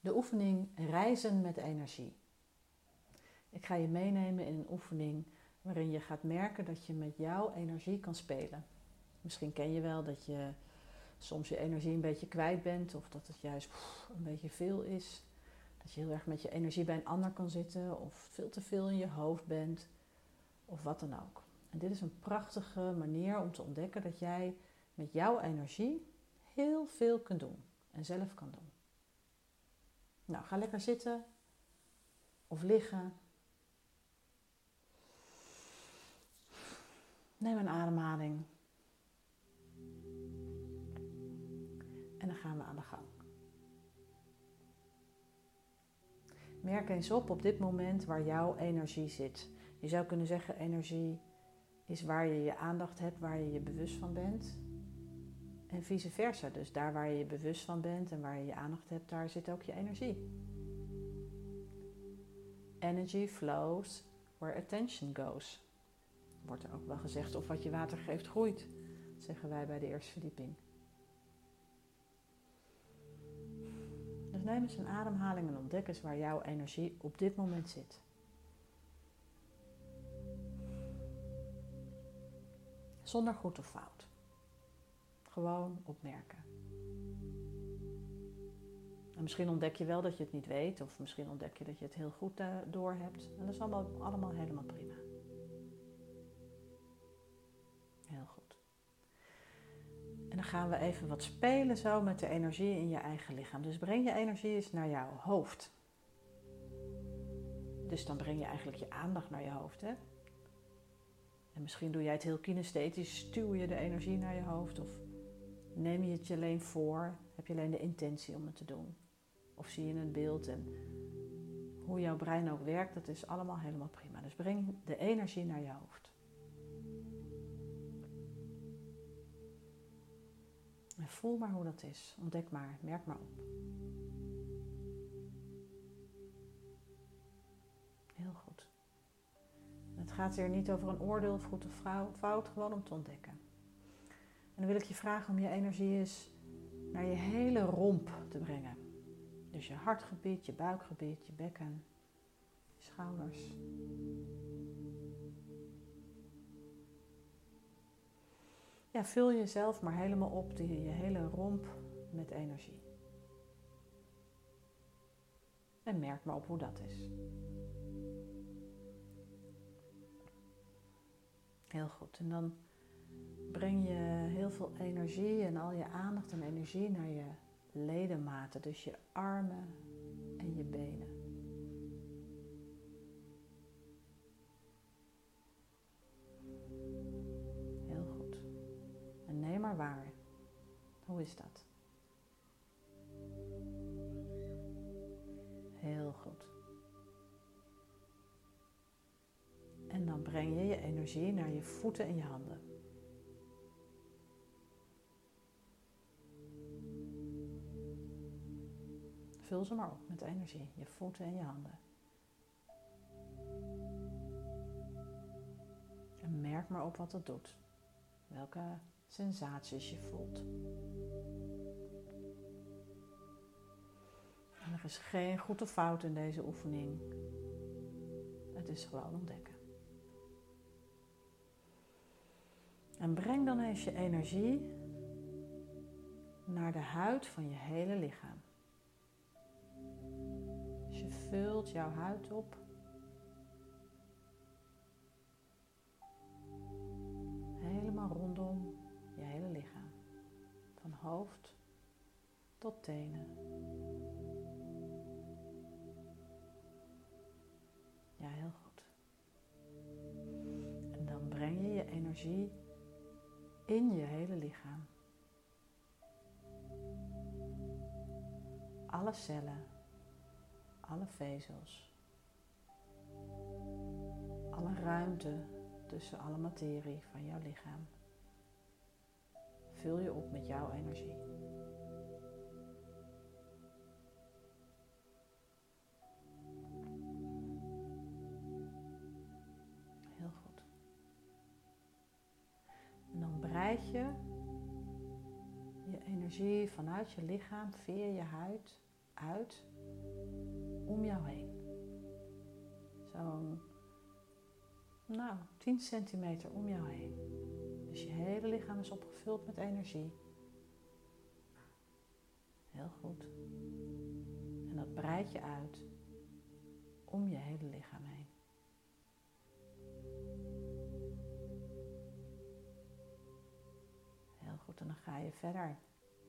De oefening reizen met energie. Ik ga je meenemen in een oefening waarin je gaat merken dat je met jouw energie kan spelen. Misschien ken je wel dat je soms je energie een beetje kwijt bent of dat het juist een beetje veel is. Dat je heel erg met je energie bij een ander kan zitten of veel te veel in je hoofd bent of wat dan ook. En dit is een prachtige manier om te ontdekken dat jij met jouw energie heel veel kunt doen en zelf kan doen. Nou, ga lekker zitten of liggen. Neem een ademhaling. En dan gaan we aan de gang. Merk eens op op dit moment waar jouw energie zit. Je zou kunnen zeggen, energie is waar je je aandacht hebt, waar je je bewust van bent. En vice versa. Dus daar waar je je bewust van bent en waar je je aandacht hebt, daar zit ook je energie. Energy flows where attention goes. Wordt er ook wel gezegd, of wat je water geeft groeit, zeggen wij bij de eerste verdieping. Dus neem eens een ademhaling en ontdek eens waar jouw energie op dit moment zit. Zonder goed of fout. Gewoon opmerken. En misschien ontdek je wel dat je het niet weet, of misschien ontdek je dat je het heel goed uh, door hebt. En dat is allemaal, allemaal helemaal prima. Heel goed. En dan gaan we even wat spelen zo met de energie in je eigen lichaam. Dus breng je energie eens naar jouw hoofd. Dus dan breng je eigenlijk je aandacht naar je hoofd. Hè? En misschien doe jij het heel kinesthetisch, stuw je de energie naar je hoofd of neem je het je alleen voor, heb je alleen de intentie om het te doen. Of zie je een beeld en hoe jouw brein ook werkt, dat is allemaal helemaal prima. Dus breng de energie naar je hoofd. En voel maar hoe dat is. Ontdek maar, merk maar op. Heel goed. Het gaat hier niet over een oordeel of goed of fout, gewoon om te ontdekken. En dan wil ik je vragen om je energie eens naar je hele romp te brengen. Dus je hartgebied, je buikgebied, je bekken, je schouders. Ja, vul jezelf maar helemaal op, die, je hele romp met energie. En merk maar op hoe dat is. Heel goed. En dan breng je heel veel energie en al je aandacht en energie naar je ledematen, dus je armen en je benen. Heel goed. En neem maar waar. Hoe is dat? Heel goed. En dan breng je je energie naar je voeten en je handen. Vul ze maar op met energie, je voeten en je handen. En merk maar op wat het doet. Welke sensaties je voelt. En er is geen goed of fout in deze oefening. Het is gewoon ontdekken. En breng dan eens je energie naar de huid van je hele lichaam. Vult jouw huid op. Helemaal rondom je hele lichaam. Van hoofd tot tenen. Ja, heel goed. En dan breng je je energie in je hele lichaam. Alle cellen, alle vezels, alle ruimte tussen alle materie van jouw lichaam. Vul je op met jouw energie. breid je je energie vanuit je lichaam via je huid uit om jou heen. Zo'n, nou, 10 centimeter om jou heen. Dus je hele lichaam is opgevuld met energie. Heel goed. En dat breid je uit om je hele lichaam heen. Heel goed, en dan ga je verder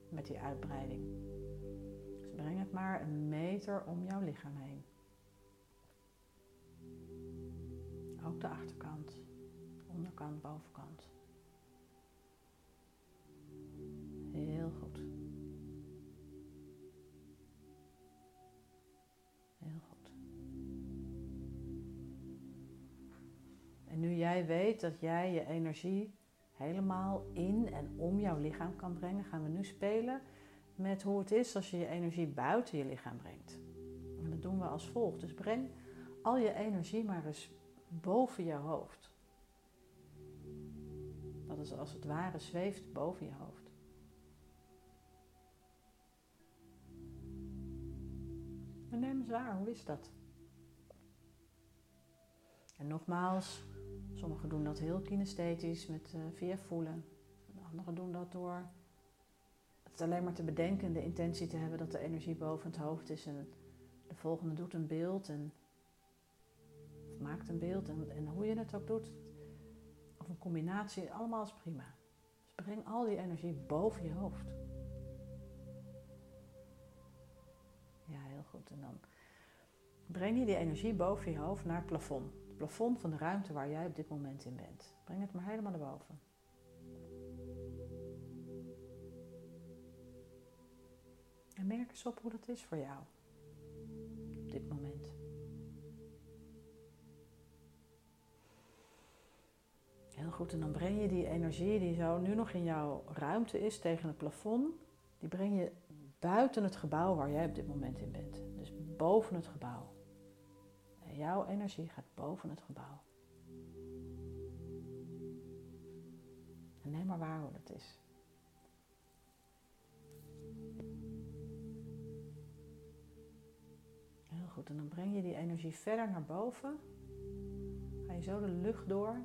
met die uitbreiding. Breng het maar een meter om jouw lichaam heen. Ook de achterkant, onderkant, bovenkant. Heel goed. Heel goed. En nu jij weet dat jij je energie helemaal in en om jouw lichaam kan brengen, gaan we nu spelen met hoe het is als je je energie buiten je lichaam brengt. En dat doen we als volgt. Dus breng al je energie maar eens boven je hoofd. Dat is als het ware zweeft boven je hoofd. En neem eens waar, hoe is dat? En nogmaals, sommigen doen dat heel kinesthetisch met, uh, via voelen. Anderen doen dat door het alleen maar te bedenken, de intentie te hebben dat de energie boven het hoofd is. En de volgende doet een beeld en maakt een beeld. En, en hoe je het ook doet, of een combinatie, allemaal is prima. Dus breng al die energie boven je hoofd. Ja, heel goed. En dan breng je die energie boven je hoofd naar het plafond. Het plafond van de ruimte waar jij op dit moment in bent. Breng het maar helemaal naar boven. Merk eens op hoe dat is voor jou op dit moment. Heel goed, en dan breng je die energie die zo nu nog in jouw ruimte is tegen het plafond, die breng je buiten het gebouw waar jij op dit moment in bent. Dus boven het gebouw. En jouw energie gaat boven het gebouw. En neem maar waar hoe dat is. En dan breng je die energie verder naar boven. Ga je zo de lucht door.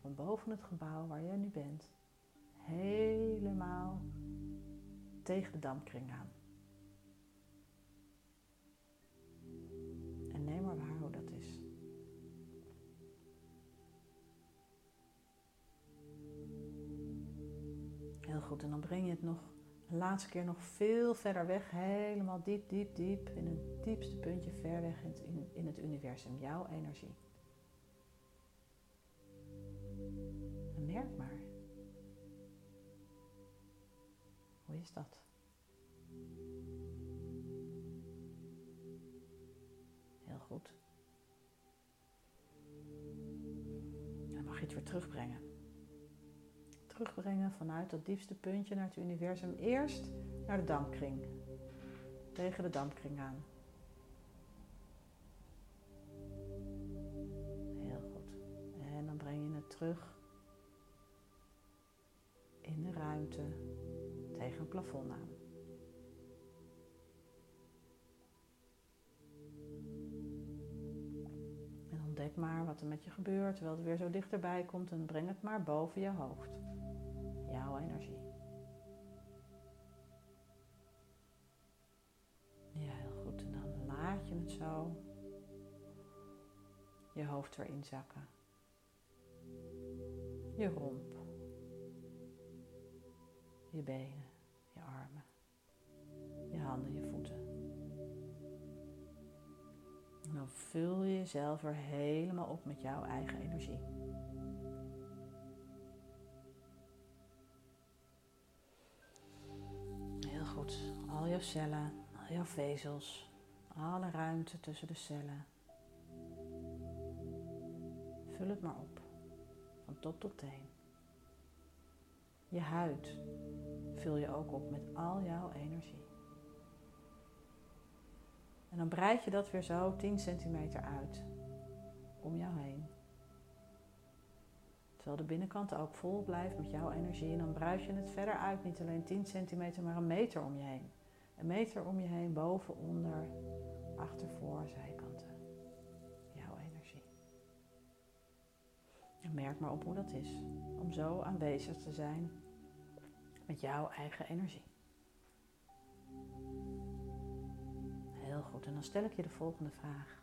Van boven het gebouw waar jij nu bent. Helemaal tegen de dampkring aan. En neem maar waar hoe dat is. Heel goed, en dan breng je het nog laatste keer nog veel verder weg, helemaal diep, diep, diep, in het diepste puntje ver weg in in het universum, jouw energie. En merk maar. Hoe is dat? Heel goed. Dan mag je het weer terugbrengen. Terugbrengen vanuit dat diepste puntje naar het universum. Eerst naar de dampkring. Tegen de dampkring aan. Heel goed. En dan breng je het terug in de ruimte tegen een plafond aan. En ontdek maar wat er met je gebeurt terwijl het weer zo dichterbij komt en breng het maar boven je hoofd. Jouw energie. Ja, heel goed. En dan laat je het zo je hoofd erin zakken. Je romp. Je benen, je armen, je handen, je voeten. En dan vul je jezelf er helemaal op met jouw eigen energie. Jouw cellen, al jouw vezels, alle ruimte tussen de cellen. Vul het maar op, van top tot teen. Je huid vul je ook op met al jouw energie. En dan breid je dat weer zo 10 centimeter uit om jou heen. Terwijl de binnenkant ook vol blijft met jouw energie. En dan bruis je het verder uit, niet alleen 10 centimeter, maar een meter om je heen. Een meter om je heen, boven, onder, achter, voor, zijkanten. Jouw energie. En merk maar op hoe dat is om zo aanwezig te zijn met jouw eigen energie. Heel goed, en dan stel ik je de volgende vraag.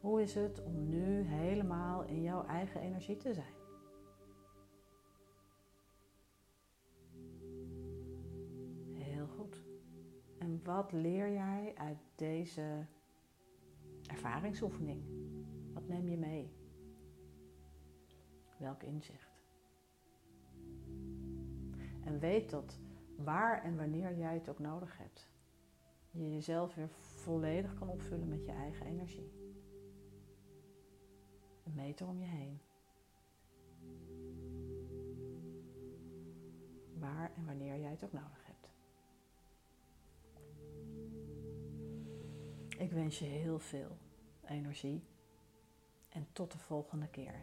Hoe is het om nu helemaal in jouw eigen energie te zijn? Wat leer jij uit deze ervaringsoefening? Wat neem je mee? Welk inzicht? En weet dat waar en wanneer jij het ook nodig hebt, je jezelf weer volledig kan opvullen met je eigen energie. Een meter om je heen. Waar en wanneer jij het ook nodig hebt. Ik wens je heel veel energie en tot de volgende keer.